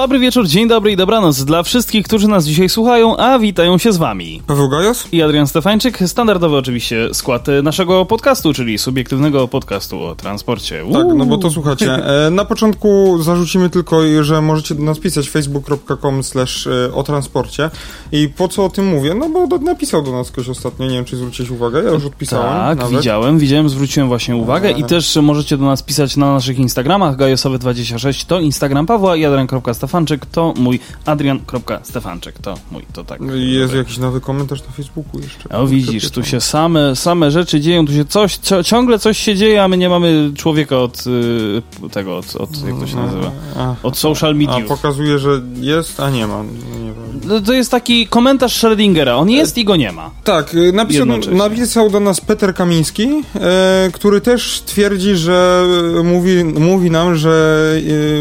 Dobry wieczór, dzień dobry i dobranoc dla wszystkich, którzy nas dzisiaj słuchają, a witają się z wami. Paweł Gajos? I Adrian Stefańczyk, standardowy oczywiście skład e, naszego podcastu, czyli subiektywnego podcastu o transporcie. Uuu. Tak, no bo to słuchacie. E, na początku zarzucimy tylko, że możecie do nas pisać facebook.com slash e, o transporcie. I po co o tym mówię? No bo napisał do nas ktoś ostatnio, nie wiem czy zwróciłeś uwagę, ja już odpisałem. Tak, nawet. widziałem, widziałem, zwróciłem właśnie uwagę i też możecie do nas pisać na naszych Instagramach, gajosowy26 to Instagram Pawła i Adrian.stefanczyk Stefanczyk to mój, Adrian.stefanczyk to mój, to tak. Jest jakiś nowy komentarz na Facebooku jeszcze. O widzisz, tu się same, same rzeczy dzieją, tu się coś, ciągle coś się dzieje, a my nie mamy człowieka od y, tego, od, od, jak to się nazywa, od social media. A pokazuje, że jest, a nie ma. Nie no, to jest taki komentarz Schrödingera, on jest i go nie ma. Tak, y, napisał, napisał do nas Peter Kamiński, e, który też twierdzi, że mówi, mówi nam, że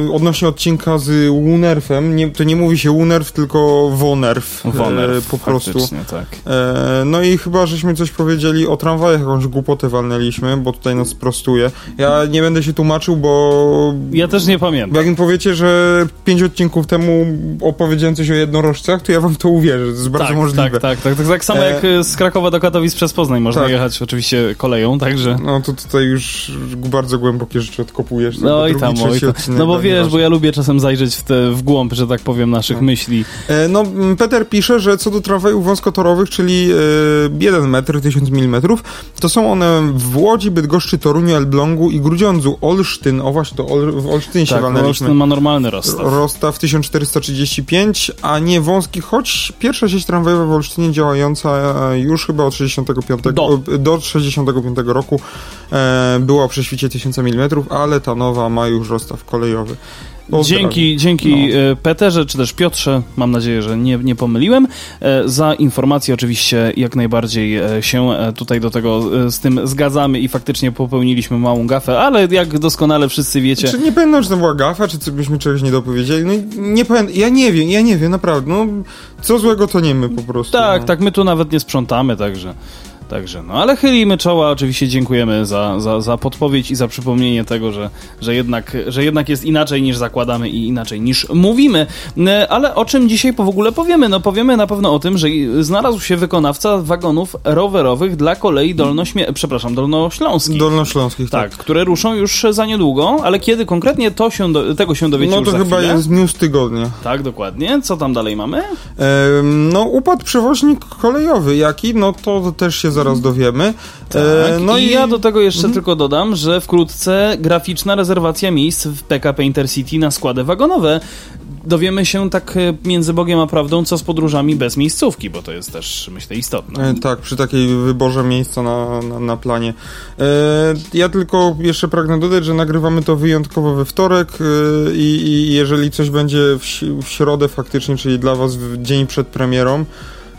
e, odnośnie odcinka z Wunerfem, nie, to nie mówi się Wunerf, tylko Wonerf. Wonerf, e, po prostu. tak. E, no i chyba żeśmy coś powiedzieli o tramwajach, jakąś głupotę walnęliśmy, bo tutaj nas prostuje. Ja nie będę się tłumaczył, bo... Ja też nie pamiętam. Jak mi powiecie, że pięć odcinków temu opowiedziałem coś o jednorożcach, to ja wam to uwierzę, to jest bardzo tak, możliwe. Tak, tak, tak, tak, tak samo e... jak z Krakowa do Katowic przez Poznań można tak. jechać oczywiście koleją, także... No to tutaj już bardzo głębokie rzeczy odkopujesz. No i tam, oj, No bo wiesz, bo ja lubię czasem zajrzeć w te w głąb, że tak powiem, naszych no. myśli. E, no, Peter pisze, że co do tramwajów wąskotorowych, czyli e, 1 metr, 1000 mm, to są one w Łodzi, Bydgoszczy, Toruniu, Elblągu i Grudziądzu. Olsztyn, o właśnie, to Ol, w Olsztynie się tak, Olsztyn ma normalny rozstaw. Rozstaw 1435, a nie wąski, choć pierwsza sieć tramwajowa w Olsztynie działająca e, już chyba od 65, do, do 65 roku e, była o prześwicie 1000 mm, ale ta nowa ma już rozstaw kolejowy. Dzięki, dzięki no. E, Peterze, czy też Piotrze, mam nadzieję, że nie, nie pomyliłem, e, za informację oczywiście jak najbardziej e, się tutaj do tego z tym zgadzamy i faktycznie popełniliśmy małą gafę, ale jak doskonale wszyscy wiecie... Czy nie pamiętam, czy to była gafa, czy co byśmy czegoś nie dopowiedzieli? No nie pamiętam, ja nie wiem, ja nie wiem, naprawdę, no co złego to nie my po prostu. Tak, no. tak, my tu nawet nie sprzątamy, także... Także, no ale chylimy czoła, oczywiście dziękujemy za, za, za podpowiedź i za przypomnienie tego, że, że, jednak, że jednak jest inaczej niż zakładamy i inaczej niż mówimy. E, ale o czym dzisiaj w ogóle powiemy? No powiemy na pewno o tym, że znalazł się wykonawca wagonów rowerowych dla kolei dolnośmie... przepraszam, dolnośląskich. Dolnośląskich, tak. tak. Które ruszą już za niedługo, ale kiedy konkretnie to się do, tego się dowiecie No to chyba chwilę. jest news tygodnia. Tak, dokładnie. Co tam dalej mamy? no upadł przewoźnik kolejowy. Jaki? No to też się zaraz dowiemy. Tak. E, no i, i ja do tego jeszcze mhm. tylko dodam, że wkrótce graficzna rezerwacja miejsc w PKP Intercity na składy wagonowe dowiemy się tak e, między Bogiem a prawdą, co z podróżami bez miejscówki, bo to jest też, myślę, istotne. E, tak, przy takiej wyborze miejsca na, na, na planie. E, ja tylko jeszcze pragnę dodać, że nagrywamy to wyjątkowo we wtorek e, i, i jeżeli coś będzie w, w środę faktycznie, czyli dla was w dzień przed premierą,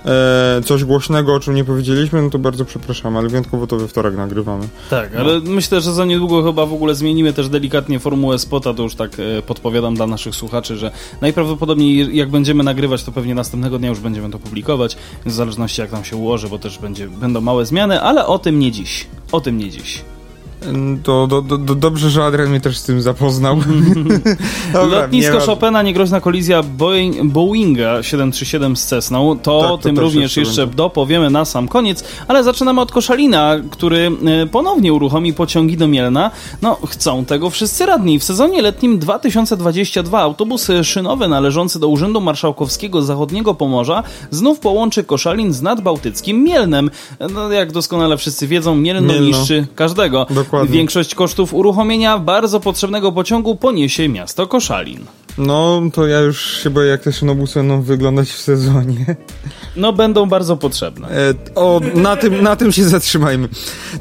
e, coś głośnego, o czym nie powiedzieliśmy, no to bardzo przepraszam, ale wyjątkowo to we wtorek nagrywamy. Tak, no. ale myślę, że za niedługo chyba w ogóle zmienimy też delikatnie formułę spota, to już tak e, podpowiadam dla naszych słuchaczy, że najprawdopodobniej jak będziemy nagrywać, to pewnie następnego dnia już będziemy to publikować, w zależności jak nam się ułoży, bo też będzie, będą małe zmiany, ale o tym nie dziś. O tym nie dziś. To do, do, do, dobrze, że Adrian mnie też z tym zapoznał. Dobra, Lotnisko nie Chopina, niegroźna kolizja Boeing, Boeinga 737 z Cessną. To, tak, to tym również jeszcze dopowiemy na sam koniec, ale zaczynamy od Koszalina, który e, ponownie uruchomi pociągi do Mielna. No, chcą tego wszyscy radni. W sezonie letnim 2022 autobus szynowy należący do Urzędu Marszałkowskiego Zachodniego Pomorza znów połączy Koszalin z nadbałtyckim Mielnem. No, jak doskonale wszyscy wiedzą, Mielno, Mielno. niszczy każdego. Dokładnie. Większość kosztów uruchomienia bardzo potrzebnego pociągu poniesie miasto Koszalin. No, to ja już się boję, jak te szynobusy będą wyglądać w sezonie. No, będą bardzo potrzebne. E, o, na tym, na tym się zatrzymajmy.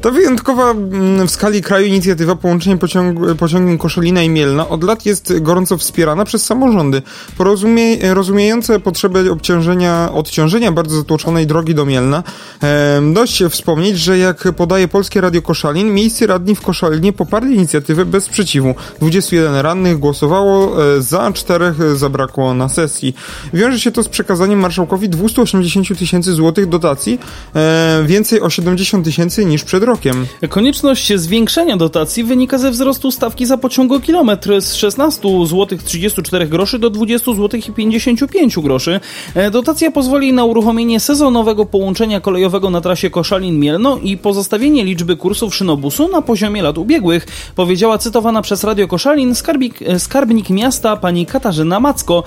To wyjątkowa mm, w skali kraju inicjatywa połączenia pociąg, pociągiem Koszalina i Mielna od lat jest gorąco wspierana przez samorządy. Porozumie, rozumiejące potrzeby obciążenia, odciążenia bardzo zatłoczonej drogi do Mielna. E, dość wspomnieć, że jak podaje Polskie Radio Koszalin, miejscy radni w Koszalinie poparli inicjatywę bez sprzeciwu. 21 rannych głosowało e, za, czterech zabrakło na sesji. Wiąże się to z przekazaniem marszałkowi 280 tysięcy złotych dotacji, e, więcej o 70 tysięcy niż przed rokiem. Konieczność zwiększenia dotacji wynika ze wzrostu stawki za pociągokilometr z 16 zł 34 groszy do 20 zł 55 groszy. E, dotacja pozwoli na uruchomienie sezonowego połączenia kolejowego na trasie Koszalin-Mielno i pozostawienie liczby kursów szynobusu na poziomie lat ubiegłych, powiedziała cytowana przez Radio Koszalin skarbnik, e, skarbnik miasta pani Katarzyna Macko.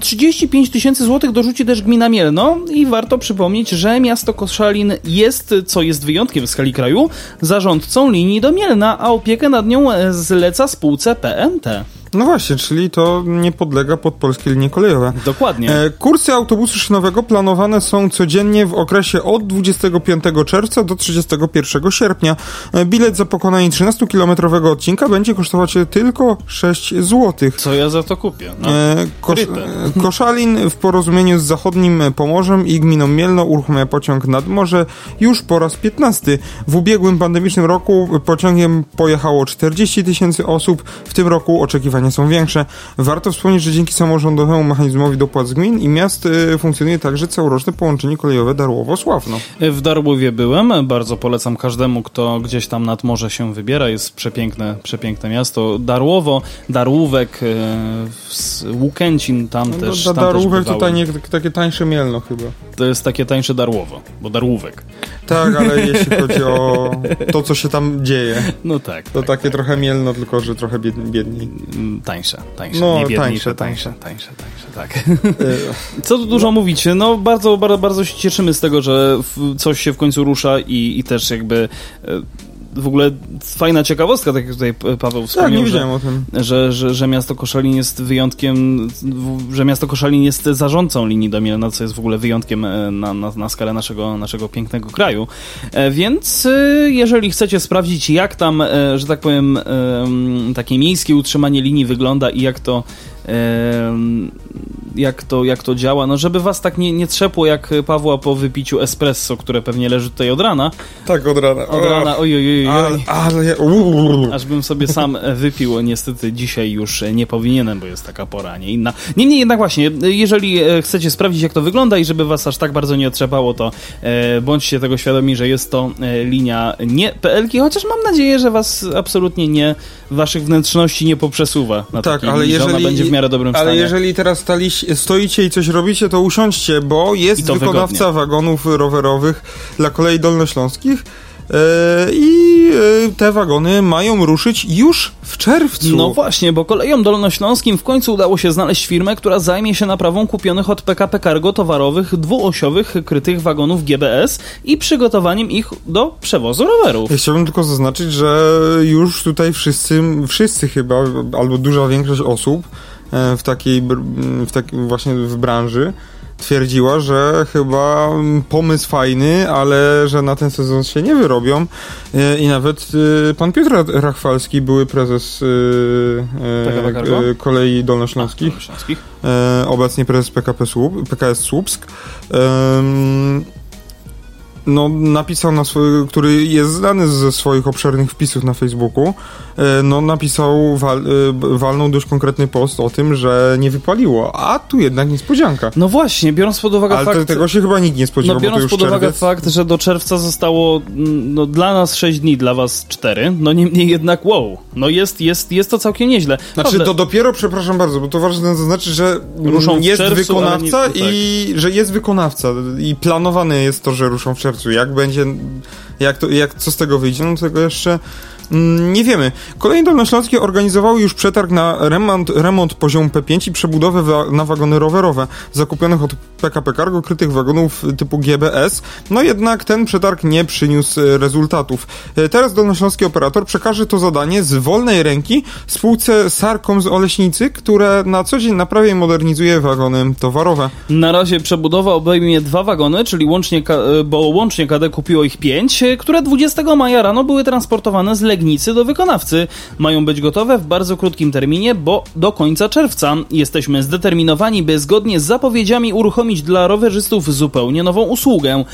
35 mm, tysięcy złotych dorzuci też gmina Mielno i warto przypomnieć, że miasto Koszalin jest, co jest wyjątkiem w skali kraju, zarządcą linii do Mielna, a opiekę nad nią e, zleca spółce PMT. No właśnie, czyli to nie podlega pod polskie linie kolejowe. Dokładnie. E, kursy autobusu szynowego planowane są codziennie w okresie od 25 czerwca do 31 sierpnia. E, bilet za pokonanie 13-kilometrowego odcinka będzie kosztować tylko 6 zł. Co ja za to kupię? No, e, kosz, e, Koszalin w porozumieniu z zachodnim Pomorzem i gminą Mielno uruchamia pociąg nad morze już po raz 15. W ubiegłym pandemicznym roku pociągiem pojechało 40 tysięcy osób. W tym roku oczekiwanie są większe. Warto wspomnieć, że dzięki samorządowemu mechanizmowi dopłat z gmin i miast y, funkcjonuje także całoroczne połączenie kolejowe Darłowo-Sławno. W Darłowie byłem, bardzo polecam każdemu, kto gdzieś tam nad morze się wybiera. Jest przepiękne, przepiękne miasto. Darłowo, Darłówek, y, Łukęcin tam no, też. Da, Darłówek to nie, takie tańsze Mielno chyba. To jest takie tańsze Darłowo, bo Darłówek. Tak, ale jeśli chodzi o to, co się tam dzieje. No tak. To tak, takie tak. trochę Mielno, tylko że trochę biedniej tańsze, tańsze, no, nie tańsze, tańsze, tańsze, tańsze, tak. Co tu dużo no. mówić, no bardzo, bardzo, bardzo się cieszymy z tego, że coś się w końcu rusza i, i też jakby e, w ogóle fajna ciekawostka, tak jak tutaj Paweł wspomniał, tak, nie wiedziałem że, o tym. Że, że, że miasto Koszalin jest wyjątkiem, że miasto Koszalin jest zarządcą linii do Mielna, co jest w ogóle wyjątkiem e, na, na, na skalę naszego, naszego pięknego kraju. E, więc e, jeżeli chcecie sprawdzić, jak tam, że tak powiem, takie miejskie utrzymanie linii wygląda i jak to jak to, jak to działa, no żeby was tak nie, nie trzepło jak Pawła po wypiciu espresso, które pewnie leży tutaj od rana. Tak, od rana. Od rana, oj, oj, oj, ale, ja... Aż bym sobie sam wypił, niestety dzisiaj już nie powinienem, bo jest taka pora, nie inna. Niemniej jednak właśnie, jeżeli e, chcecie sprawdzić jak to wygląda i żeby was aż tak bardzo nie otrzepało, to e, bądźcie tego świadomi, że jest to e, linia nie PLK, chociaż mam nadzieję, że was absolutnie nie, waszych wnętrzności nie poprzesuwa na tak, ale jeżeli, będzie w miarę dobrym ale stanie. Ale jeżeli teraz staliście stoicie i coś robicie, to usiądźcie, bo jest wykonawca wygodnie. wagonów rowerowych dla kolei dolnośląskich e, i e, te wagony mają ruszyć już w czerwcu. No właśnie, bo kolejom dolnośląskim w końcu udało się znaleźć firmę, która zajmie się naprawą kupionych od PKP Cargo towarowych dwuosiowych krytych wagonów GBS i przygotowaniem ich do przewozu rowerów. Ja chciałbym tylko zaznaczyć, że już tutaj wszyscy, wszyscy chyba, albo duża większość osób w takiej, w takiej właśnie w branży twierdziła, że chyba pomysł fajny, ale że na ten sezon się nie wyrobią. E, i nawet e, pan Piotr Rachwalski, były prezes kolei dolnośląskich, A, obecnie prezes PKP Słup, PKS Słupsk, no, napisał na swój, który jest znany ze swoich obszernych wpisów na Facebooku, e, no napisał, wal, e, walnął dość konkretny post o tym, że nie wypaliło, a tu jednak niespodzianka. No właśnie, biorąc pod uwagę Ale fakt... tego się chyba nikt nie spodziewał, No biorąc pod uwagę czerwiec. fakt, że do czerwca zostało no, dla nas 6 dni, dla was 4, no niemniej jednak wow, no jest, jest, jest to całkiem nieźle. Znaczy to dopiero, przepraszam bardzo, bo to ważne to znaczy, że ruszą jest czerwcu, wykonawca nie, i tak. że jest wykonawca i planowane jest to, że ruszą w czerwcu. Jak będzie, jak to, jak, co z tego wyjdzie, no tego jeszcze nie wiemy. Kolejne dolnośląskie organizowały już przetarg na remont, remont poziomu P5 i przebudowę wa na wagony rowerowe zakupionych od PKP Cargo krytych wagonów typu GBS. No jednak ten przetarg nie przyniósł e, rezultatów. E, teraz dolnośląski operator przekaże to zadanie z wolnej ręki spółce Sarkom z Oleśnicy, które na co dzień naprawia i modernizuje wagony towarowe. Na razie przebudowa obejmie dwa wagony, czyli łącznie, bo łącznie KD kupiło ich pięć, które 20 maja rano były transportowane z Do wykonawcy. Mają być gotowe w bardzo krótkim terminie, bo do końca czerwca. Jesteśmy zdeterminowani, by zgodnie z zapowiedziami uruchomić dla rowerzystów zupełnie nową usługę.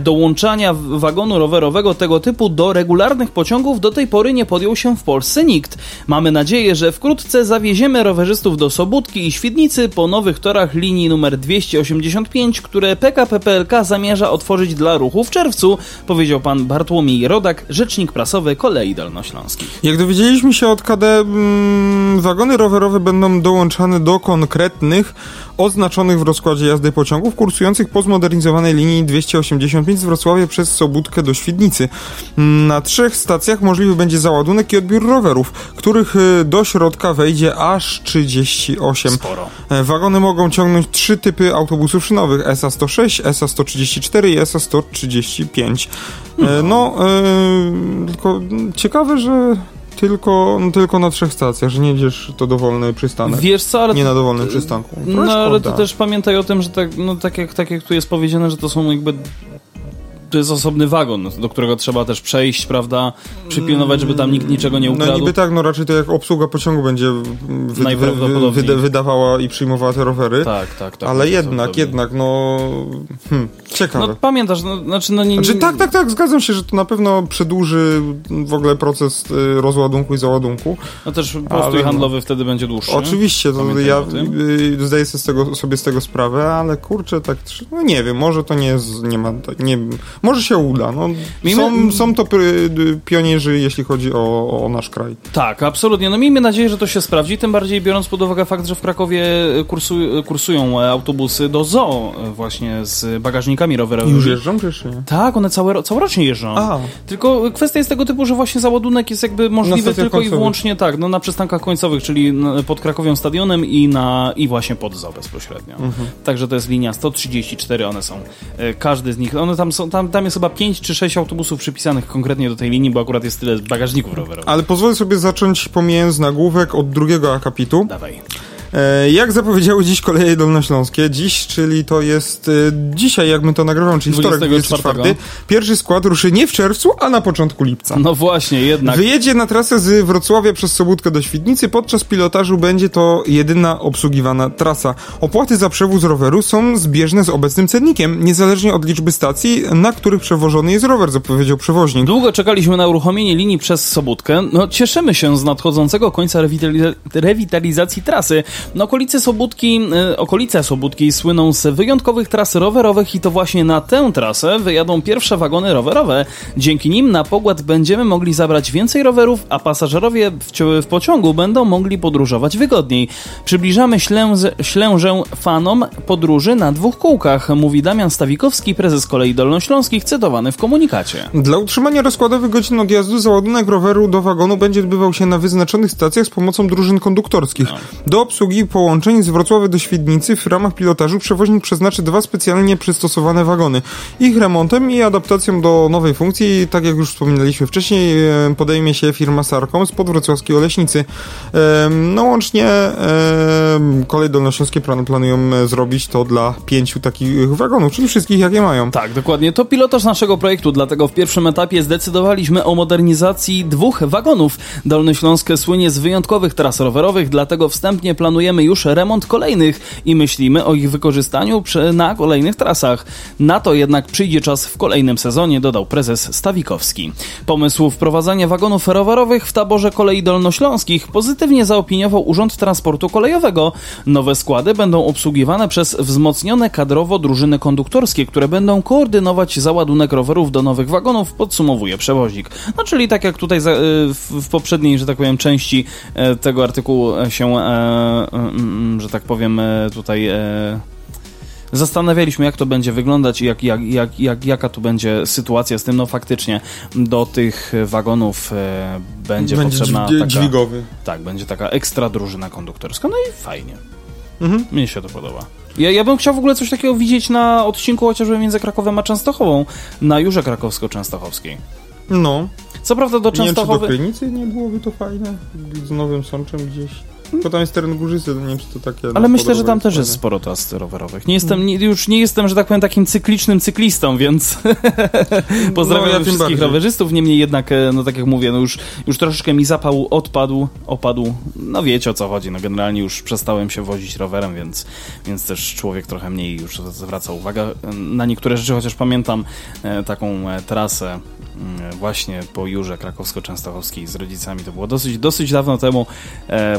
Dołączania wagonu rowerowego tego typu do regularnych pociągów do tej pory nie podjął się w Polsce nikt. Mamy nadzieję, że wkrótce zawieziemy rowerzystów do Sobótki i Świdnicy po nowych torach linii numer 285, które PKP PLK zamierza otworzyć dla ruchu w czerwcu, powiedział pan Bartłomiej Rodak, rzecznik prasowy Kolei Dolnośląskich. Jak dowiedzieliśmy się od KD, mm, wagony rowerowe będą dołączane do konkretnych oznaczonych w rozkładzie jazdy pociągów kursujących po zmodernizowanej linii 285 z Wrocławia przez Sobótkę do Świdnicy. Na trzech stacjach możliwy będzie załadunek i odbiór rowerów, których y, do środka wejdzie aż 38. Sporo. E, wagony mogą ciągnąć trzy typy autobusów szynowych SA-106, SA-134 i SA-135. E, no, e, tylko ciekawe, że tylko, no, tylko na trzech stacjach, że nie jedziesz to dowolny przystanek. Wiesz co, ale... Nie na dowolnym przystanku. no ale to też pamiętaj o tym, że tak, no, tak, jak, tak jak tu jest powiedziane, że to są jakby to jest osobny wagon, do którego trzeba też przejść, prawda? Przypilnować, żeby tam nikt niczego nie ukradł. No niby tak, no raczej to jak obsługa pociągu będzie wy, wy, wy, wydawała i przyjmowała te rowery. Tak, tak, tak. Ale jednak, jednak, no... Hmm, ciekawe. No pamiętasz, no, znaczy no nie... Znaczy, tak, tak, tak, zgadzam się, że to na pewno przedłuży w ogóle proces y, rozładunku i załadunku. No też postój handlowy no, wtedy będzie dłuższy. Oczywiście, to ja y, zdaję sobie z, tego, sobie z tego sprawę, ale kurczę, tak, no nie wiem, może to nie jest, nie ma, nie, może się uda. No, są, są to pionierzy, jeśli chodzi o, o, nasz kraj. Tak, absolutnie. No miejmy nadzieję, że to się sprawdzi, tym bardziej biorąc pod uwagę fakt, że w Krakowie kursu, kursują autobusy do zoo właśnie z bagażnikami rowerowymi. Już jeżdżą, czy nie? Tak, one całe, całorocznie jeżdżą. A. Tylko kwestia jest tego typu, że właśnie załadunek jest jakby możliwy tylko końcowych. i wyłącznie tak, no na przystankach końcowych, czyli pod Krakowią Stadionem i, na, i właśnie pod zoo bezpośrednio. Mhm. Także to jest linia 134, one są. E, każdy z nich, one tam są, tam, tam jest chyba 5 czy 6 autobusów przypisanych konkretnie do tej linii, bo akurat jest tyle bagażników rowerowych. Ale pozwolę sobie zacząć pomijając nagłówek od drugiego akapitu. Dawaj. E, jak zapowiedziały dziś koleje dolnośląskie, dziś, czyli to jest e, dzisiaj, jak my to nagrywamy, czyli wtorek 24, pierwszy skład ruszy nie w czerwcu, a na początku lipca. No właśnie, jednak. Wyjedzie na trasę z Wrocławia przez Sobótkę do Świdnicy. Podczas pilotażu będzie to jedyna obsługiwana trasa. Opłaty za przewóz roweru są zbieżne z obecnym cennikiem, niezależnie od liczby stacji, na których przewożony jest rower, zapowiedział przewoźnik. Długo czekaliśmy na uruchomienie linii przez Sobótkę. No, cieszymy się z nadchodzącego końca rewitalizacji trasy. No, okolice Sobótki, y, okolice Sobótki słyną z wyjątkowych tras rowerowych i to właśnie na tę trasę wyjadą pierwsze wagony rowerowe. Dzięki nim na pogład będziemy mogli zabrać więcej rowerów, a pasażerowie w, w pociągu będą mogli podróżować wygodniej. Przybliżamy ślęzę, ślężę fanom podróży na dwóch kółkach, mówi Damian Stawikowski, prezes Kolei Dolnośląskich, cytowany w komunikacie. Dla utrzymania rozkładowych godzin odjazdu załadunek roweru do wagonu będzie odbywał się na wyznaczonych stacjach z pomocą drużyn konduktorskich. No. Do obsługi połączenia połączeń z Wrocławia do Świdnicy w ramach pilotażu przewoźnik przeznaczy dwa specjalnie przystosowane wagony. Ich remontem i adaptacją do nowej funkcji, tak jak już wspominaliśmy wcześniej, podejmie się firma Sarkom z podwrocławskiej Oleśnicy. No łącznie kolej dolnośląskie planują e, zrobić to dla pięciu takich wagonów, czyli wszystkich jakie mają. Tak, dokładnie. To pilotaż naszego projektu, dlatego w pierwszym etapie zdecydowaliśmy o modernizacji dwóch wagonów. Dolnośląskie słynie z wyjątkowych tras rowerowych, dlatego wstępnie planujemy już remont kolejnych i myślimy o ich wykorzystaniu na kolejnych trasach. Na to jednak przyjdzie czas w kolejnym sezonie, dodał prezes Stawikowski. Pomysł wprowadzania wagonów rowerowych w taborze kolei dolnośląskich pozytywnie zaopiniował Urząd Transportu Kolejowego. Nowe składy będą obsługiwane przez wzmocnione kadrowo drużyny konduktorskie, które będą koordynować załadunek rowerów do nowych wagonów, podsumowuje przewoźnik. No czyli tak jak tutaj w poprzedniej, że tak powiem, części e, tego artykułu się e, że tak powiem, e, tutaj e, zastanawialiśmy, jak to będzie wyglądać i jak, jak, jak, jak, jaka tu będzie sytuacja z tym. No faktycznie do tych wagonów e, będzie, będzie potrzebna taka, dźwigowy. Tak, będzie taka ekstra drużyna konduktorska. No i fajnie. Mhm. Mnie się to podoba. Ja, ja bym chciał w ogóle coś takiego widzieć na odcinku chociażby między Krakowem a Częstochową, na Jurze Krakowsko-Częstochowskiej. No. Co prawda do Częstochowy... Nie wiem, czy do nie byłoby to fajne? Z Nowym Sączem gdzieś... Bo tam jest teren górzysty, to nie wiem, czy to takie... Ale myślę, że tam też jest sporo tras rowerowych. Nie jestem, nie, już nie jestem, że tak powiem, takim cyklicznym cyklistą, więc pozdrawiam no, ja wszystkich rowerzystów. Niemniej jednak, e, no tak jak mówię, no już, już troszeczkę mi zapał odpadł, opadł. No wiecie o co chodzi. No generalnie już przestałem się wozić rowerem, więc, więc też człowiek trochę mniej już zwraca uwagę na niektóre rzeczy, chociaż pamiętam e, taką e, trasę właśnie po Jurze Krakowsko-Częstochowskiej z rodzicami. To było dosyć, dosyć dawno temu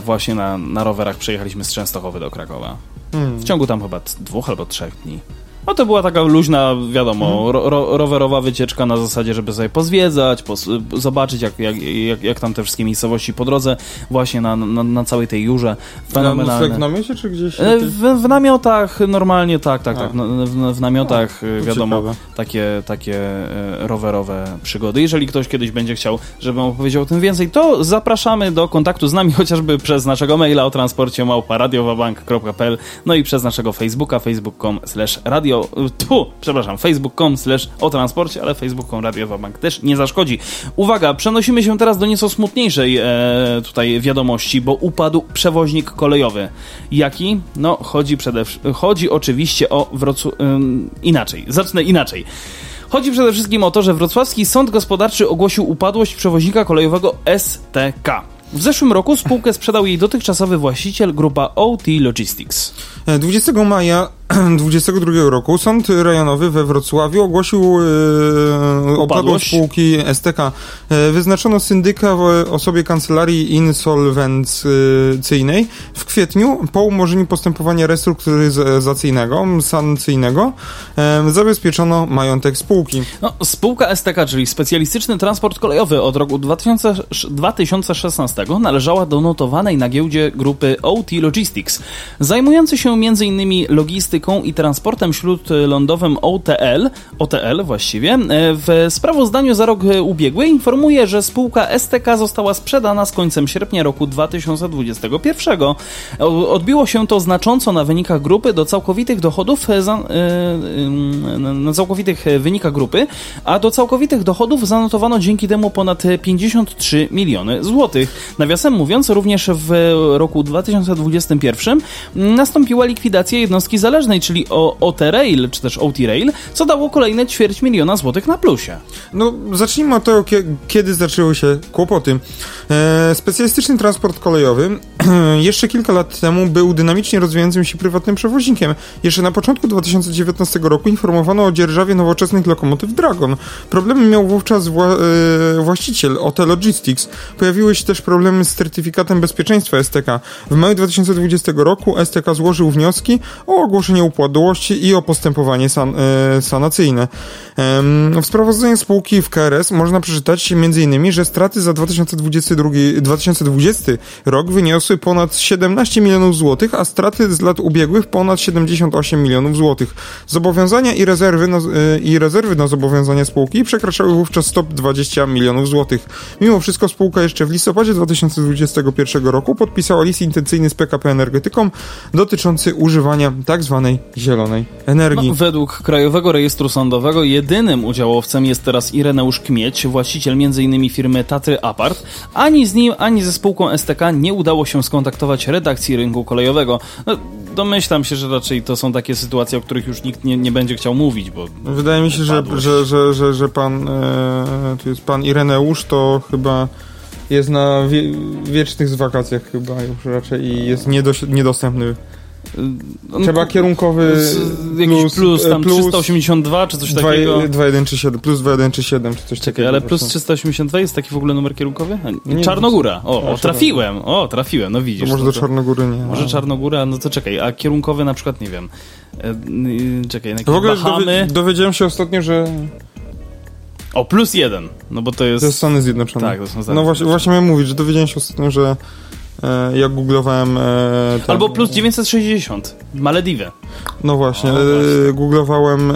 właśnie na, na rowerach przejechaliśmy z Częstochowy do Krakowa. Hmm. W ciągu tam chyba dwóch albo trzech dni. No to była taka luźna, wiadomo, mhm. ro, ro, rowerowa wycieczka na zasadzie, żeby sobie pozwiedzać, pos, zobaczyć jak, jak, jak, jak tam te wszystkie miejscowości po drodze, właśnie na, na, na całej tej jurze. Fenomenalne. w namiocie czy gdzieś? E, w, w, namiotach normalnie, tak, tak, tak. W, w namiotach, A, wiadomo, takie, takie e, rowerowe przygody. Jeżeli ktoś kiedyś będzie chciał, żebym opowiedział o tym więcej, to zapraszamy do kontaktu z nami chociażby przez naszego maila o transporcie małpa radiowabank.pl no i przez naszego Facebooka, facebook.com slash radio radio, tu, przepraszam, facebook.com slash o transporcie, ale facebook.com radiowa bank też nie zaszkodzi. Uwaga, przenosimy się teraz do nieco smutniejszej e, tutaj wiadomości, bo upadł przewoźnik kolejowy. Jaki? No, chodzi przede chodzi oczywiście o Wrocław... inaczej, zacznę inaczej. Chodzi przede wszystkim o to, że wrocławski sąd gospodarczy ogłosił upadłość przewoźnika kolejowego STK. W zeszłym roku spółkę sprzedał jej dotychczasowy właściciel grupa OT Logistics. 20 e, maja 2022 roku Sąd Rejonowy we Wrocławiu ogłosił upadłość spółki STK. E, wyznaczono syndyka w osobie kancelarii insolwencyjnej w kwietniu po umorzeniu postępowania restrukturyzacyjnego, sankcyjnego e, zabezpieczono majątek spółki. No, spółka STK, czyli Specjalistyczny Transport Kolejowy od roku 2000, 2016 należała do notowanej na giełdzie grupy OT Logistics, zajmującej się m.in. logistyką i transportem śródlądowym OTL, OTL właściwie, e, w sprawozdaniu za rok ubiegły informuje, że spółka STK została sprzedana z końcem sierpnia roku 2021. Odbiło się to znacząco na wynikach grupy do całkowitych dochodów e, e, na całkowitych wynikach grupy, a do całkowitych dochodów zanotowano dzięki temu ponad 53 miliony złotych. Nawiasem mówiąc, również w roku 2021 nastąpiła likwidacja jednostki zależnej czyli o OT-Rail, czy też OT-Rail, co dało kolejne ćwierć miliona złotych na plusie. No, zacznijmy od tego, kiedy zaczęły się kłopoty. E, specjalistyczny transport kolejowy jeszcze kilka lat temu był dynamicznie rozwijającym się prywatnym przewoźnikiem. Jeszcze na początku 2019 roku informowano o dzierżawie nowoczesnych lokomotyw Dragon. Problemy miał wówczas wła e, właściciel OT Logistics. Pojawiły się też problemy z certyfikatem bezpieczeństwa STK. W maju 2020 roku STK złożył wnioski o ogłoszenie nieupadłości i o postępowanie san, e, sanacyjne. W sprawozdaniu spółki w KRS można przeczytać m.in., że straty za 2022, 2020 rok wyniosły ponad 17 milionów złotych, a straty z lat ubiegłych ponad 78 milionów złotych. Zobowiązania i rezerwy, na, e, i rezerwy na zobowiązania spółki przekraczały wówczas stop 20 milionów złotych. Mimo wszystko spółka jeszcze w listopadzie 2021 roku podpisała list intencyjny z PKP Energetyką dotyczący używania tzw. Tak zielonej energii. No, według Krajowego Rejestru Sądowego jedynym udziałowcem jest teraz Ireneusz Kmieć, właściciel m.in. firmy Tatry Apart. Ani z nim, ani ze spółką STK nie udało się skontaktować redakcji rynku kolejowego. No, domyślam się, że raczej to są takie sytuacje, o których już nikt nie, nie będzie chciał mówić, bo... Wydaje mi się, że, że, że, że, że pan, e, tu jest pan Ireneusz, to chyba jest na wie, wiecznych wakacjach chyba już raczej i jest niedos, niedostępny no, Trzeba kierunkowy plus, plus, tam plus 382 czy coś 2, takiego. 2.1 plus 2.1 7 czy coś Czekaj, takiego. ale plus 382 jest taki w ogóle numer kierunkowy? Nie, Czarnogóra. O, o, trafiłem. O, trafiłem, no widzisz. To może no do Czarnogóry nie. Może Czarnogóra, no to czekaj, a kierunkowy na przykład, nie wiem. E, czekaj, na W ogóle Bahamy... dowiedziałem się ostatnio, że o, plus jeden, no bo to jest... To jest Stany Zjednoczone. Tak, to są Stany No właśnie, właśnie miałem mówić, że dowiedziałem się ostatnio, że jak googlowałem... E, ten, Albo plus 960, Malediwy. No właśnie, o, właśnie. googlowałem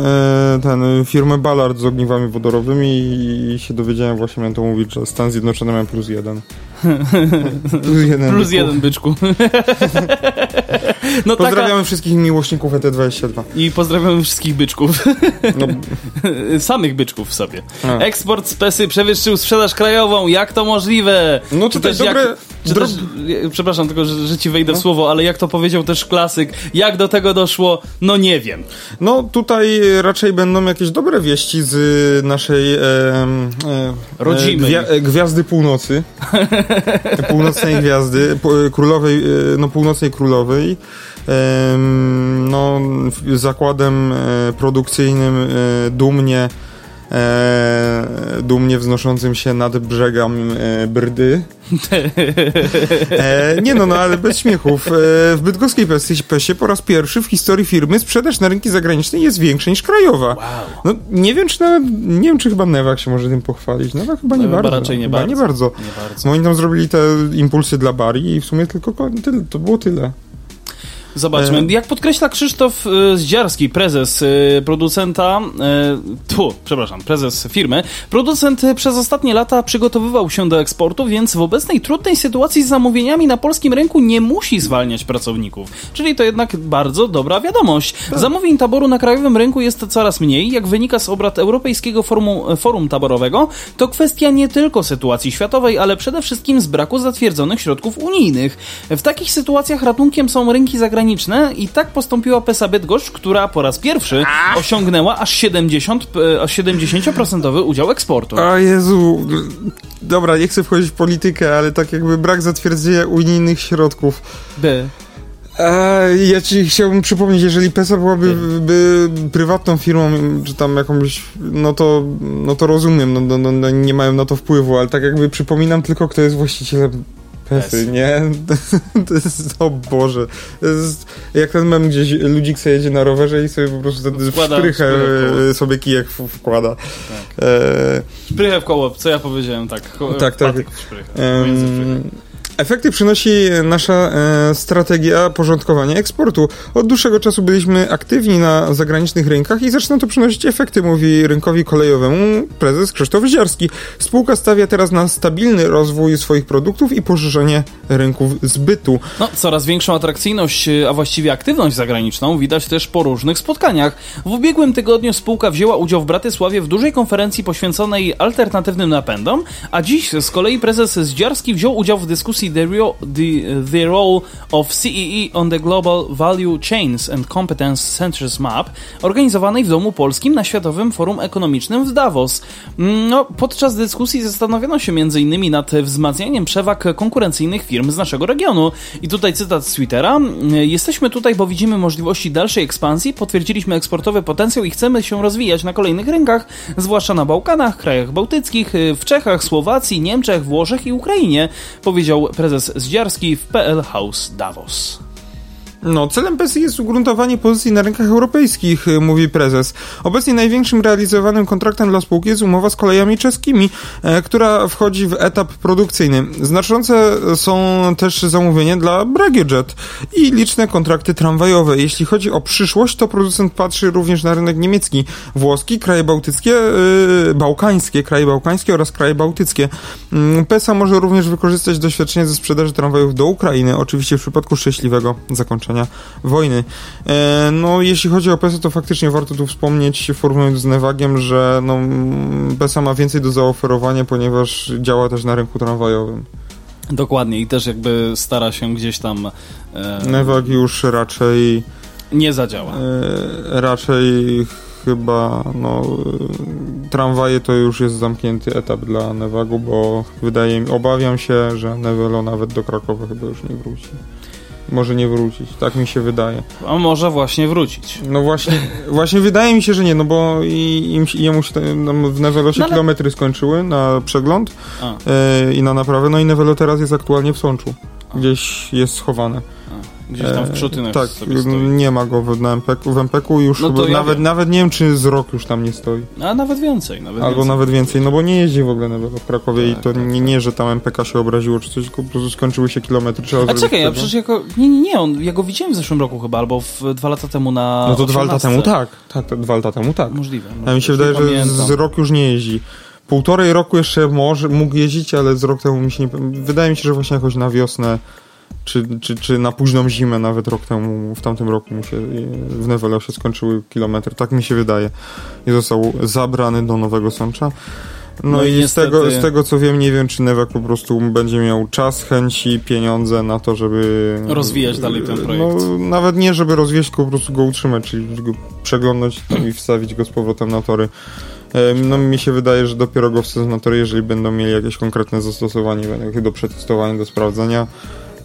ten, firmę Ballard z ogniwami wodorowymi i się dowiedziałem właśnie, miałem to mówić, że Stan Zjednoczony miał plus jeden. plus jeden, plus jeden byczku. no Pozdrawiamy taka... wszystkich miłośników ET22. I pozdrawiamy wszystkich byczków. No. Samych byczków sobie. A. Eksport z PESY przewyższył sprzedaż krajową. Jak to możliwe? No to też dobre... Jak, czy też, przepraszam tylko, że, że ci wejdę no. w słowo, ale jak to powiedział też klasyk, jak do tego doszło, no nie wiem. No tutaj raczej będą jakieś dobre wieści z naszej e, e, Rodzimy. Gwia Gwiazdy Północy. Północnej Gwiazdy, królowej, e, no północnej królowej. No, zakładem e, produkcyjnym e, dumnie wznoszącym się nad brzegami Brdy. E, nie no, no ale bez śmiechów. E, w bydgoskiej PESie po raz pierwszy w historii firmy sprzedaż na rynki zagraniczne jest większa niż krajowa. Wow. No nie wiem, czy nawet, nie wiem, czy chyba Newak się może tym pochwalić. Newak chyba nie no, bardzo. Raczej nie chyba bardzo. Nie bardzo. Nie bardzo. Oni tam zrobili te impulsy dla Bari i w sumie tylko to było tyle. Zobaczmy. E... Jak podkreśla Krzysztof e, Zdziarski, prezes e, producenta, tu, przepraszam, prezes firmy, producent przez ostatnie lata przygotowywał się do eksportu, więc w obecnej trudnej sytuacji z zamówieniami na polskim rynku nie musi zwalniać pracowników. Czyli to jednak bardzo dobra wiadomość. Tak. Zamówień taboru na krajowym rynku jest coraz mniej. Jak wynika z obrad Europejskiego Forum, Forum Taborowego, to kwestia nie tylko sytuacji światowej, ale przede wszystkim z braku zatwierdzonych środków unijnych. W takich sytuacjach ratunkiem są rynki zagraniczne zagraniczne i tak postąpiła PESA Bydgoszcz, która po raz pierwszy osiągnęła aż 70, e, aż 70% udział eksportu. O Jezu, dobra, nie chcę wchodzić w politykę, ale tak jakby brak zatwierdzenia unijnych środków. By. ja ci chciałbym przypomnieć, jeżeli PESA byłaby by prywatną firmą, czy tam jakąś, no to, no to rozumiem, no, no, no, nie mają na to wpływu, ale tak jakby przypominam tylko, kto jest właścicielem Nie? To jest, o Boże. Jest, jak ten mem gdzieś ludzik sobie jedzie na rowerze i sobie po prostu ten szprychę sobie kijek wkłada. Tak. E... Szprychę w koło, co ja powiedziałem, tak. Tak, tak. Efekty przynosi nasza e, strategia porządkowania eksportu. Od dłuższego czasu byliśmy aktywni na zagranicznych rynkach i zaczyna to przynosić efekty, mówi rynkowi kolejowemu prezes Krzysztof Ziarski. Spółka stawia teraz na stabilny rozwój swoich produktów i poszerzenie rynków zbytu. No, coraz większą atrakcyjność, a właściwie aktywność zagraniczną widać też po różnych spotkaniach. W ubiegłym tygodniu spółka wzięła udział w Bratysławie w dużej konferencji poświęconej alternatywnym napędom, a dziś z kolei prezes Zdziarski wziął udział w dyskusji the, real, the, the role of CEE on the Global Value Chains and Competence Centers Map, organizowanej w Domu Polskim na Światowym Forum Ekonomicznym w Davos. Mm, no, podczas dyskusji zastanowiono się m.in. nad wzmacnianiem przewag konkurencyjnych firm z naszego regionu. I tutaj cytat z Twittera. Jesteśmy tutaj, bo widzimy możliwości dalszej ekspansji, potwierdziliśmy eksportowy potencjał i chcemy się rozwijać na kolejnych rynkach, zwłaszcza na Bałkanach, krajach bałtyckich, w Czechach, Słowacji, Niemczech, Włoszech i Ukrainie, powiedział prezes Zdziarski w PL House Davos. No, celem PESY jest ugruntowanie pozycji na rynkach europejskich, y, mówi prezes. Obecnie największym realizowanym kontraktem dla spółki jest umowa z kolejami czeskimi, e, która wchodzi w etap produkcyjny. Znaczące są też zamówienia dla Bragiojet i liczne kontrakty tramwajowe. Jeśli chodzi o przyszłość, to producent patrzy również na rynek niemiecki, włoski, kraje bałtyckie, yy, bałkańskie, kraje bałkańskie oraz kraje bałtyckie. Yy, PESA może również wykorzystać doświadczenie ze sprzedaży tramwajów do Ukrainy, oczywiście w przypadku szczęśliwego zakończenia zakończenia wojny. E, no, jeśli chodzi o PESA, to faktycznie warto tu wspomnieć, formując z Nevagiem, że no, PESA ma więcej do zaoferowania, ponieważ działa też na rynku tramwajowym. Dokładnie i też jakby stara się gdzieś tam... E... Nevag już raczej... Nie zadziała. E, raczej chyba no, tramwaje to już jest zamknięty etap dla Nevagu, bo wydaje mi, obawiam się, że Nevelo nawet do Krakowa chyba już nie wróci może nie wrócić. Tak mi się wydaje. A może właśnie wrócić. No właśnie, właśnie wydaje mi się, że nie, no bo i, im, jemu się no, w Nevelosie no, ale... kilometry skończyły na przegląd e, i na naprawę, no i Nevelo teraz jest aktualnie w Sączu. A. Gdzieś jest schowane. Gdzieś tam w e, Krzutynach Tak, nie ma go w, na MPK, w MPK już no ja nawet, nawet nie wiem, czy z rok już tam nie stoi. A nawet więcej. Nawet Albo więcej. nawet więcej, no bo nie jeździ w ogóle w Krakowie tak, i to tak, nie, tak. nie, że tam MPK się obraziło czy coś, tylko po prostu skończyły się kilometry. Trzeba A czekaj, ja przecież jako... Nie, nie, nie, on, ja go widziałem w zeszłym roku chyba, albo w, dwa lata temu na No to 18. dwa lata temu tak, tak, to dwa lata temu tak. Możliwe. No, A mi się wydaje, że pamiętam. z rok już nie jeździ półtorej roku jeszcze może, mógł jeździć, ale z rok temu mi się nie... Wydaje mi się, że właśnie jakoś na wiosnę czy, czy, czy na późną zimę nawet rok temu, w tamtym roku mu się w Newelo się skończyły kilometry, tak mi się wydaje. I został zabrany do Nowego Sącza. No, no i, i z, tego, z tego co wiem, nie wiem, czy Newek po prostu będzie miał czas, chęci, pieniądze na to, żeby... Rozwijać dalej ten projekt. No, nawet nie, żeby rozwijać, tylko po prostu go utrzymać, czyli go przeglądać i wstawić go z powrotem na tory. No mi się wydaje, że dopiero go wsadzą na tory, jeżeli będą mieli jakieś konkretne zastosowanie do przetestowania, do sprawdzenia.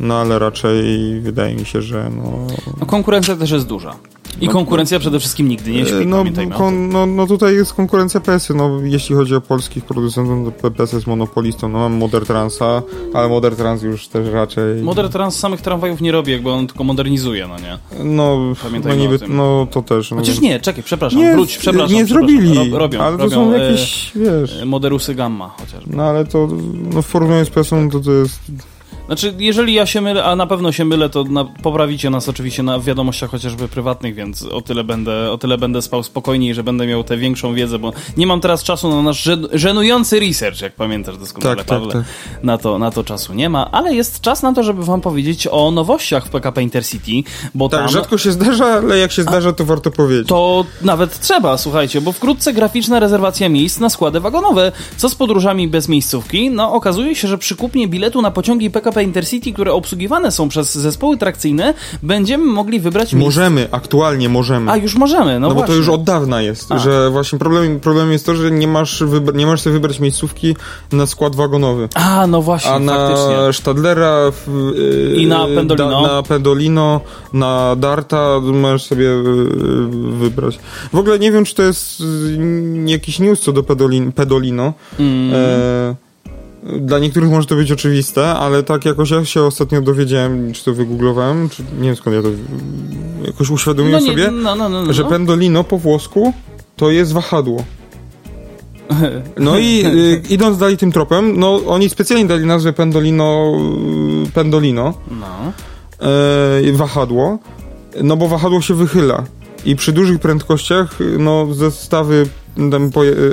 No ale raczej wydaje mi się, że no... no konkurencja też jest duża. I no, konkurencja przede wszystkim nigdy nie śpi, no, kon, no, no tutaj jest konkurencja PS-y, no jeśli chodzi o polskich producentów, to PS jest monopolistą, no mam Modern Transa, ale Modern Trans już też raczej... Modern Trans samych tramwajów nie robi, jakby on tylko modernizuje, no nie? No, no, niby, no to też. No. Chociaż nie, czekaj, przepraszam, nie, wróć, przepraszam. Nie zrobili, Rob, robią, ale robią, to są jakieś, e, wiesz... Moderusy Gamma chociażby. No ale to, no w porównaniu z PS-ą to to jest znaczy, jeżeli ja się mylę, a na pewno się mylę, to na, poprawicie nas oczywiście na wiadomościach chociażby prywatnych, więc o tyle będę, o tyle będę spał spokojniej, że będę miał tę większą wiedzę, bo nie mam teraz czasu na nasz żenujący research, jak pamiętasz doskonale, tak, tak Pawle. Tak, tak. Na, to, na to czasu nie ma, ale jest czas na to, żeby wam powiedzieć o nowościach w PKP Intercity, bo tak, tam... rzadko się zdarza, ale jak się zdarza, to warto powiedzieć. To nawet trzeba, słuchajcie, bo wkrótce graficzna rezerwacja miejsc na składy wagonowe. Co z podróżami bez miejscówki? No, okazuje się, że przy kupnie biletu na pociągi PKP Intercity, które obsługiwane są przez zespoły trakcyjne, będziemy mogli wybrać miejsce. Możemy, aktualnie możemy. A, już możemy, no, no bo to już od dawna jest, A. że właśnie problem, problem jest to, że nie masz, nie możesz sobie wybrać miejscówki na skład wagonowy. A, no właśnie, A na faktycznie. Stadlera yy, i na Pendolino. Da, na Pendolino, na Darta możesz sobie yy, wybrać. W ogóle nie wiem, czy to jest yy, jakiś news co do Pedolin, Pedolino. Mm. E, dla niektórych może to być oczywiste, ale tak jakoś ja się ostatnio dowiedziałem, czy to wygooglowałem, czy nie wiem skąd ja to jakoś uświadomiłem no sobie, no, no, no, że no. pendolino po włosku to jest wahadło. No i y, idąc dalej tym tropem, no oni specjalnie dali nazwę pendolino pendolino no. y, wahadło, no bo wahadło się wychyla i przy dużych prędkościach no zestawy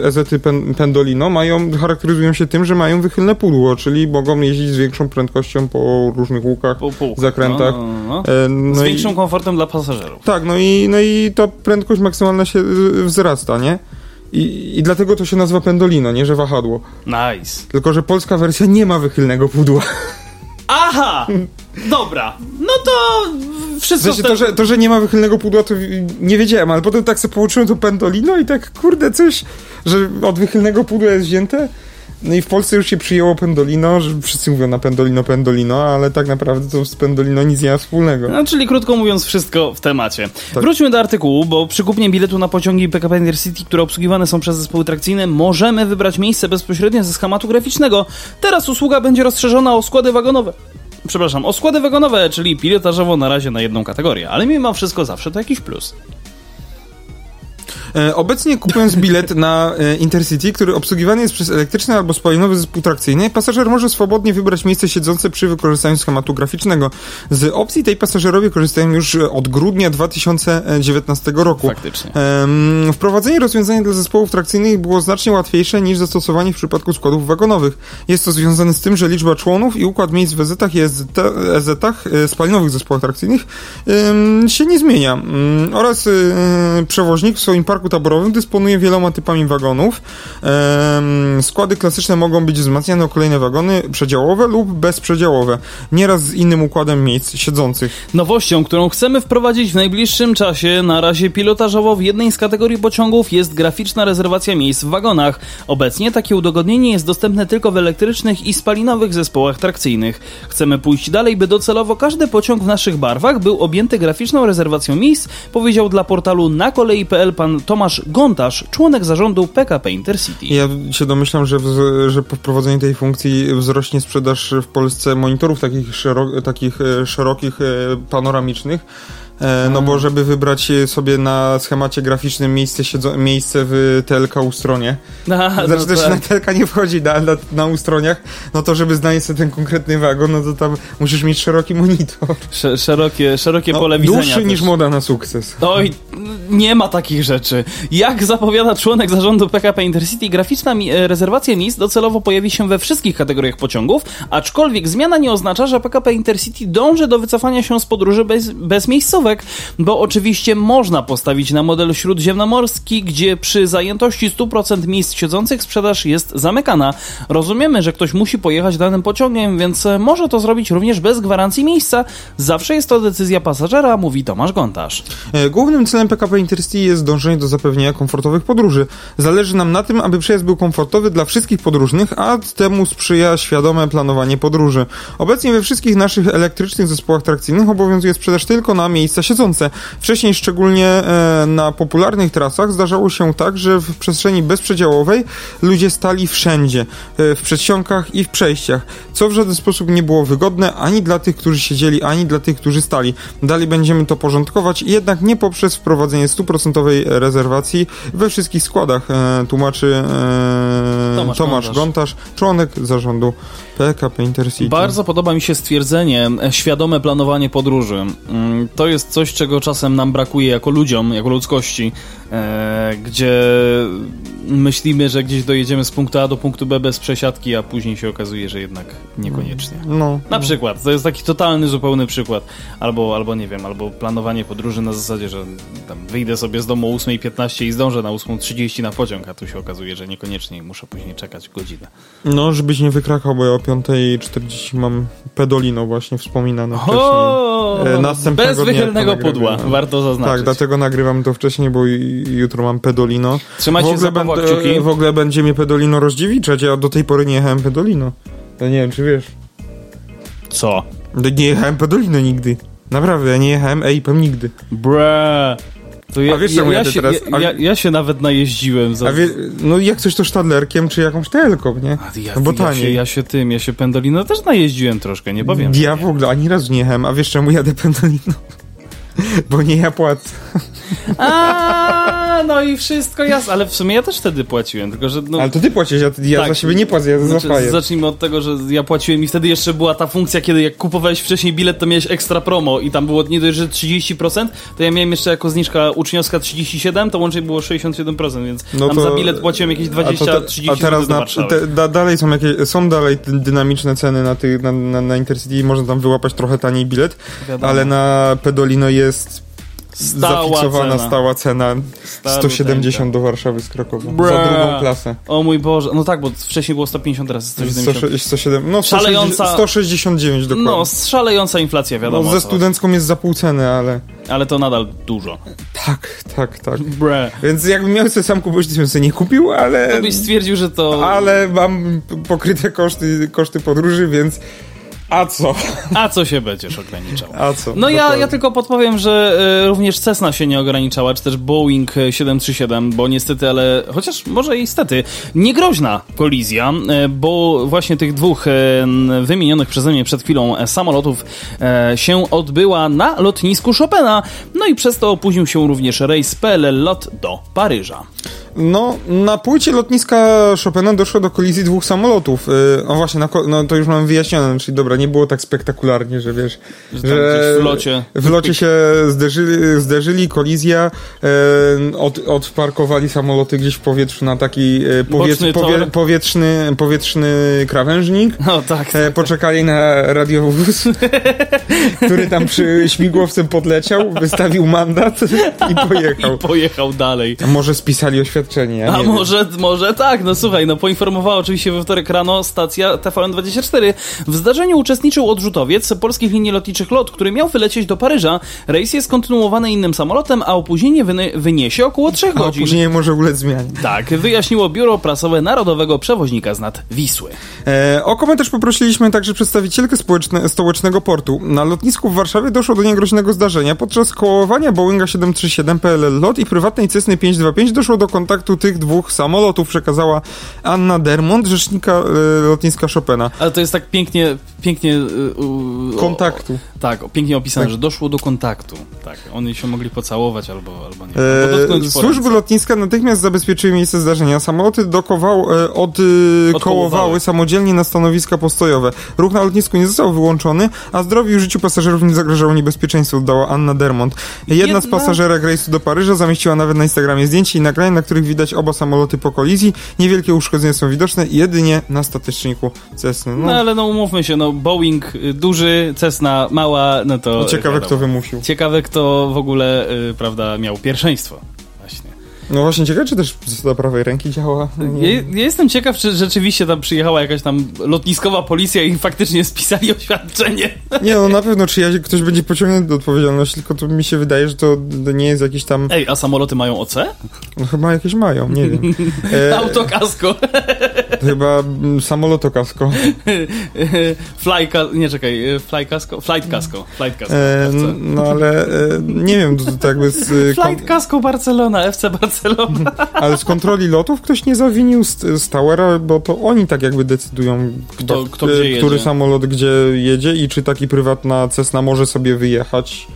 EZ-y Pendolino mają, charakteryzują się tym, że mają wychylne pudło, czyli mogą jeździć z większą prędkością po różnych łukach, po, po zakrętach. No, no, no. E, no. z większym i, komfortem dla pasażerów. Tak, no i, no i ta prędkość maksymalna się y, wzrasta, nie? I, I dlatego to się nazywa pendolino, nie że wahadło. Nice. Tylko, że polska wersja nie ma wychylnego pudła. Aha! Dobra. No to wszystko... Znaczy, to, że, to, że nie ma wychylnego pudła, to nie wiedziałem, ale potem tak sobie połączyłem to pendolino i tak, kurde, coś, że od wychylnego pudła jest wzięte. No i w Polsce już się przyjęło pendolino, że wszyscy mówią na pendolino, pendolino, ale tak naprawdę to z pendolino nic nie ma wspólnego. No, czyli krótko mówiąc, wszystko w temacie. Tak. Wróćmy do artykułu, bo przy kupnie biletu na pociągi PKP Intercity, które obsługiwane są przez zespoły trakcyjne, możemy wybrać miejsce bezpośrednio ze schematu graficznego. Teraz usługa będzie rozszerzona o składy wagonowe przepraszam, o składy wagonowe, czyli pilotażowo na razie na jedną kategorię, ale mimo wszystko zawsze to jakiś plus. E, obecnie kupując bilet na e, Intercity, który obsługiwany jest przez elektryczny albo spalinowy zespół trakcyjny, pasażer może swobodnie wybrać miejsce siedzące przy wykorzystaniu schematu graficznego. Z opcji tej pasażerowie korzystają już od grudnia 2019 roku. Faktycznie. Wprowadzenie rozwiązania dla zespołów trakcyjnych było znacznie łatwiejsze niż zastosowanie w przypadku składów wagonowych. Jest to związane z tym, że liczba członów i układ miejsc w EZ-ach i EZ-ach, e, spalinowych zespołach trakcyjnych się nie zmienia. Mm, oraz przewoźnik w swoim parku taborowym dysponuje wieloma typami wagonów. składy klasyczne mogą być wzmacniane o kolejne wagony przedziałowe lub bezprzedziałowe, nieraz z innym układem miejsc siedzących. Nowością, którą chcemy wprowadzić w najbliższym czasie, na razie pilotażowo w jednej z kategorii pociągów jest graficzna rezerwacja miejsc w wagonach. Obecnie takie udogodnienie jest dostępne tylko w elektrycznych i spalinowych zespołach trakcyjnych. Chcemy pójść dalej, by docelowo każdy pociąg w naszych barwach był objęty graficzną rezerwacją miejsc, powiedział dla portalu na kolei.pl pan Tomasz Gontarz, członek zarządu PKP Intercity. Ja się domyślam, że, w, że po wprowadzeniu tej funkcji wzrośnie sprzedaż w Polsce monitorów takich, takich e, szerokich, e, panoramicznych no bo żeby wybrać sobie na schemacie graficznym miejsce, miejsce w TLK ustronie. No, znaczy no też tak. na TLK nie wchodzi na, na, na ustroniach, no to żeby znaleźć sobie ten konkretny wagon, no to tam musisz mieć szeroki monitor. Sz szerokie szerokie no, pole widzenia. Dłuższy też. niż moda na sukces. Oj, nie ma takich rzeczy. Jak zapowiada członek zarządu PKP Intercity, graficzna mi e, rezerwacja miejsc docelowo pojawi się we wszystkich kategoriach pociągów, aczkolwiek zmiana nie oznacza, że PKP Intercity dąży do wycofania się z podróży bez, bez bo oczywiście można postawić na model śródziemnomorski, gdzie przy zajętości 100% miejsc siedzących sprzedaż jest zamykana. Rozumiemy, że ktoś musi pojechać danym pociągiem, więc może to zrobić również bez gwarancji miejsca. Zawsze jest to decyzja pasażera, mówi Tomasz Gontarz. E, głównym celem PKP Intercity jest dążenie do zapewnienia komfortowych podróży. Zależy nam na tym, aby przejazd był komfortowy dla wszystkich podróżnych, a temu sprzyja świadome planowanie podróży. Obecnie we wszystkich naszych elektrycznych zespołach trakcyjnych obowiązuje sprzedaż tylko na miejsca siedzące. Wcześniej, szczególnie e, na popularnych trasach, zdarzało się tak, że w przestrzeni bezprzedziałowej ludzie stali wszędzie, e, w przedsionkach i w przejściach, co w żaden sposób nie było wygodne ani dla tych, którzy siedzieli, ani dla tych, którzy stali. Dalej będziemy to porządkować, jednak nie poprzez wprowadzenie stuprocentowej rezerwacji we wszystkich składach, e, tłumaczy Tomasz, Tomasz Gontarz, członek zarządu PKP Intercity. Bardzo podoba mi się stwierdzenie świadome planowanie podróży. Mm, to jest coś, czego czasem nam brakuje jako ludziom, jako ludzkości, e, gdzie myślimy, że gdzieś dojedziemy z punktu A do punktu B bez przesiadki, a później się okazuje, że jednak niekoniecznie. No, na przykład, to jest taki totalny, zupełny przykład. Albo, albo nie wiem, albo planowanie podróży na zasadzie, że tam wyjdę sobie z domu o 8.15 i zdążę na 8.30 na pociąg, a tu się okazuje, że niekoniecznie muszę później czekać godzinę. No, żebyś nie wykrakał, bo ja o 5.40 mam pedolino właśnie wspominane wcześniej. O, e, następnego bez wychylnego pudła, warto zaznaczyć. Tak, dlatego nagrywam to wcześniej, bo jutro mam pedolino. Trzymajcie się za kciuki. W ogóle będzie mnie pedolino rozdziewiczać, ja do tej pory nie jechałem pedolino. Ja nie wiem, czy wiesz. Co? Nie jechałem pedolino nigdy. Naprawdę, ja nie jechałem EIP-em nigdy. Bre. To ja, A wiesz, czemu ja, ja, się, teraz? Ja, ja, ja, się nawet najeździłem. Za... A wie, no jak coś to Stadlerkiem, czy jakąś telką, nie? Ja, no bo taniej. Ja się, ja się tym, ja się Pendolino też najeździłem troszkę, nie powiem. Ja w ogóle ani razu nie jechałem. A wiesz czemu jadę Pendolino? Bo nie ja. A, no i wszystko jasne, ale w sumie ja też wtedy płaciłem, tylko że... No, ale to ty płacisz, ja, ja tak, za siebie nie płacę, ja za znaczy, Zacznijmy od tego, że ja płaciłem i wtedy jeszcze była ta funkcja, kiedy jak kupowałeś wcześniej bilet, to miałeś ekstra promo i tam było nie dość, że 30%, to ja miałem jeszcze jako zniżka uczniowska 37, to łącznie było 67%, więc no tam to, za bilet płaciłem jakieś 20-30 A teraz na, te, da, dalej są jakieś, są dalej dynamiczne ceny na, na, na, na Intercity i można tam wyłapać trochę taniej bilet, Wiadomo. ale na Pedolino jest Stała zafiksowana cena. stała cena 170 do Warszawy z Krakowa. Bra. Za drugą klasę. O mój Boże. No tak, bo wcześniej było 150, teraz 170. 107, no szalejąca, 169 dokładnie. No, szalejąca inflacja, wiadomo. No, ze studencką jest za pół ceny, ale... Ale to nadal dużo. Tak, tak, tak. Bra. Więc jakbym miał sobie sam kupić, to bym sobie nie kupił, ale... To byś stwierdził, że to... Ale mam pokryte koszty, koszty podróży, więc a co? A co się będziesz ograniczał? A co? No ja, ja tylko podpowiem, że y, również Cessna się nie ograniczała, czy też Boeing 737, bo niestety, ale chociaż może i stety, niegroźna kolizja, y, bo właśnie tych dwóch y, wymienionych przeze mnie przed chwilą samolotów się odbyła na lotnisku Chopina, no i przez to opóźnił się również rejs PLL LOT do Paryża. No, na płycie lotniska Chopina doszło do kolizji dwóch samolotów. Yy, o właśnie, na, no to już mam wyjaśnione, czyli dobra, nie było tak spektakularnie, że wiesz, że, że w locie. W locie się zderzyli, zderzyli kolizja, yy, od, odparkowali samoloty gdzieś w powietrzu na taki yy, powiet, powie, powietrzny, powietrzny krawężnik. No tak. tak, tak. Poczekali na radiowóz, który tam przy śmigłowcem podleciał, wystawił mandat i pojechał. I pojechał dalej. A może spisali oświadczenie doświadczenie. A może, może tak, no słuchaj, no poinformowała oczywiście we wtorek rano stacja TVN24. W zdarzeniu uczestniczył odrzutowiec polskich linii lotniczych LOT, który miał wylecieć do Paryża. Rejs jest kontynuowany innym samolotem, a opóźnienie wyniesie około 3 godzin. A opóźnienie może ulec zmianie. Tak, wyjaśniło biuro prasowe Narodowego Przewoźnika z nad Wisły. E, o komentarz poprosiliśmy także przedstawicielkę stołecznego portu. Na lotnisku w Warszawie doszło do niegroźnego zdarzenia. Podczas połowania Boeinga 737 PLL LOT i prywatnej Cessny 525 doszło do kontaktu tych dwóch samolotów, przekazała Anna Dermont, rzecznika e, lotniska Chopina. Ale to jest tak pięknie, pięknie... E, kontaktu. O, tak, pięknie opisane, tak. że doszło do kontaktu. Tak, oni się mogli pocałować albo, albo nie. Albo e, służby lotniska natychmiast zabezpieczyły miejsce zdarzenia. Samoloty dokował, odkołowały samodzielnie na stanowiska postojowe. Ruch na lotnisku nie został wyłączony, a zdrowiu i życiu pasażerów nie zagrażało niebezpieczeństwo, dodała Anna Dermont. Jedna, Jedna z pasażerek rejsu do Paryża zamieściła nawet na Instagramie zdjęcie i nagrania, na których widać oba samoloty po kolizji. Niewielkie uszkodzenia są widoczne jedynie na stateczniku Cessny. No. no ale no umówmy się, no Boeing y, duży, Cessna mała, no to... No, ciekawe wiadomo. kto wymusił. Ciekawe kto w ogóle, yy, prawda, miał pierwszeństwo. No właśnie, ciekawe, czy też zasada prawej ręki działa. Ja, ja, jestem ciekaw, czy rzeczywiście tam przyjechała jakaś tam lotniskowa policja i faktycznie spisali oświadczenie. Nie, no na pewno, czy ja, ktoś będzie pociągnięty do odpowiedzialności, tylko to mi się wydaje, że to nie jest jakiś tam... Ej, a samoloty mają OC? No chyba jakieś mają, nie wiem. E... Autokasko. chyba mm, samolotokasko. Fly, nie czekaj, e, fly kasko? Flight kasko. Flight kasko. E, no ale e, nie wiem, to, to jakby z... Flight kasko Barcelona, FC Barcelona. Ale z kontroli lotów ktoś nie zawinił z, z Towera, bo to oni tak jakby decydują, kto, kto który jedzie. samolot gdzie jedzie i czy taki prywatna Cessna może sobie wyjechać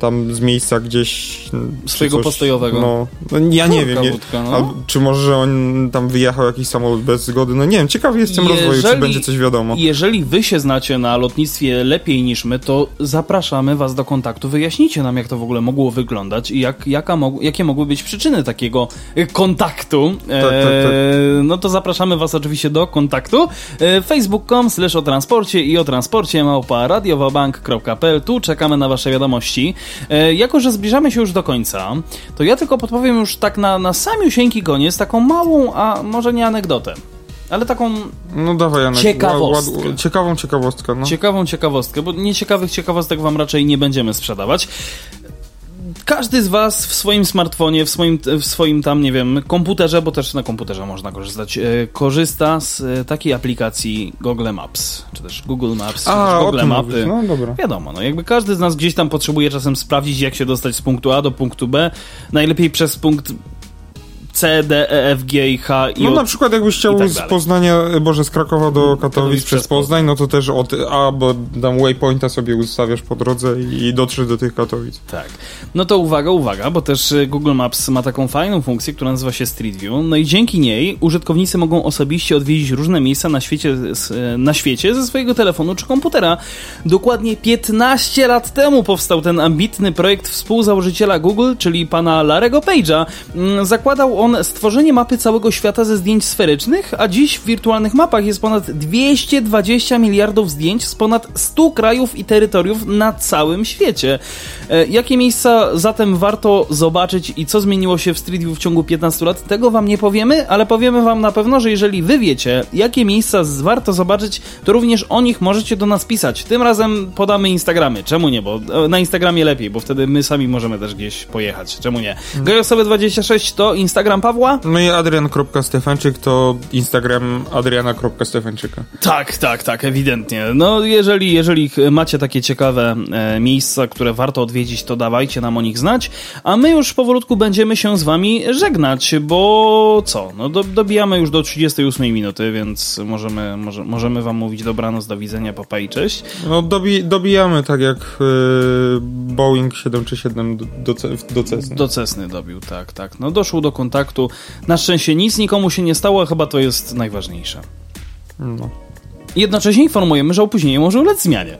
tam z miejsca gdzieś... Swojego coś, postojowego. No, no ja nie wiem. Nie, no. czy może on tam wyjechał jakiś samolot bez zgody? No nie wiem, ciekawy jestem jeżeli, rozwoju, czy będzie coś wiadomo. Jeżeli wy się znacie na lotnictwie lepiej niż my, to zapraszamy was do kontaktu. Wyjaśnijcie nam, jak to w ogóle mogło wyglądać i jak, jaka mog jakie mogły być przyczyny takiego kontaktu. Tak, tak, tak. E, no to zapraszamy was oczywiście do kontaktu. E, Facebook.com slash o transporcie i o transporcie małpa radiowabank.pl. Tu czekamy na wasze wiadomości. E, jako, że zbliżamy się już do końca, to ja tylko podpowiem już tak na, na samiusieńki koniec taką małą, a może nie anegdotę. Ale taką no dawaj, Janek, ciekawostkę. Ład, ład, ciekawą ciekawostkę. No. Ciekawą ciekawostkę, bo nieciekawych ciekawostek wam raczej nie będziemy sprzedawać każdy z was w swoim smartfonie, w swoim, w swoim tam, nie wiem, komputerze, bo też na komputerze można korzystać, e, korzysta z e, takiej aplikacji Google Maps, czy też Google Maps, czy A, też Google Mapy. No dobra. Wiadomo, no jakby każdy z nas gdzieś tam potrzebuje czasem sprawdzić, jak się dostać z punktu A do punktu B, najlepiej przez punkt C, D, E, F, G i H i No na przykład jakbyś chciał tak z Poznania, Boże, z Krakowa do Katowic przez Poznań, no to też od A, bo tam waypointa sobie ustawiasz po drodze i dotrzesz do tych Katowic. Tak. No to uwaga, uwaga, bo też y, Google Maps ma taką fajną funkcję, która nazywa się Street View, no i dzięki niej użytkownicy mogą osobiście odwiedzić różne miejsca na świecie, y, na świecie ze swojego telefonu czy komputera. Dokładnie 15 lat temu powstał ten ambitny projekt współzałożyciela Google, czyli pana Larego Page'a. Mm, zakładał on stworzenie mapy całego świata ze zdjęć sferycznych, a dziś w wirtualnych mapach jest ponad 220 miliardów zdjęć z ponad 100 krajów i terytoriów na całym świecie. E, jakie miejsca zatem warto zobaczyć i co zmieniło się w Street View w ciągu 15 lat? Tego wam nie powiemy, ale powiemy wam na pewno, że jeżeli wy wiecie, jakie miejsca warto zobaczyć, to również o nich możecie do nas pisać. Tym razem podamy Instagramy. Czemu nie? Bo e, na Instagramie lepiej, bo wtedy my sami możemy też gdzieś pojechać. Czemu nie? Hmm. Gajosowe26 to Instagram Instagram Pawła? No i adrian.stefanczyk to Instagram adriana.stefanczyka. Tak, tak, tak, ewidentnie. No jeżeli, jeżeli macie takie ciekawe e, miejsca, które warto odwiedzić, to dawajcie nam o nich znać, a my już powolutku będziemy się z wami żegnać, bo co? No do, dobijamy już do 38 minuty, więc możemy, może, możemy wam mówić dobranoc, do widzenia, papa i cześć. No dobi, dobijamy tak jak yy, Boeing 737 do, do, do Cessny. Do Cessny dobił, tak, tak. No doszło do kontaktu kontaktu. Na szczęście nic nikomu się nie stało, a chyba to jest najważniejsze. No. Jednocześnie informujemy, że opóźnienie może ulec zmianie.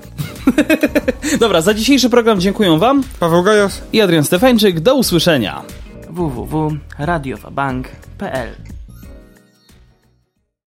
Dobra, za dzisiejszy program dziękuję Wam. Paweł Gajas i Adrian Stefańczyk. Do usłyszenia. www.radiowabank.pl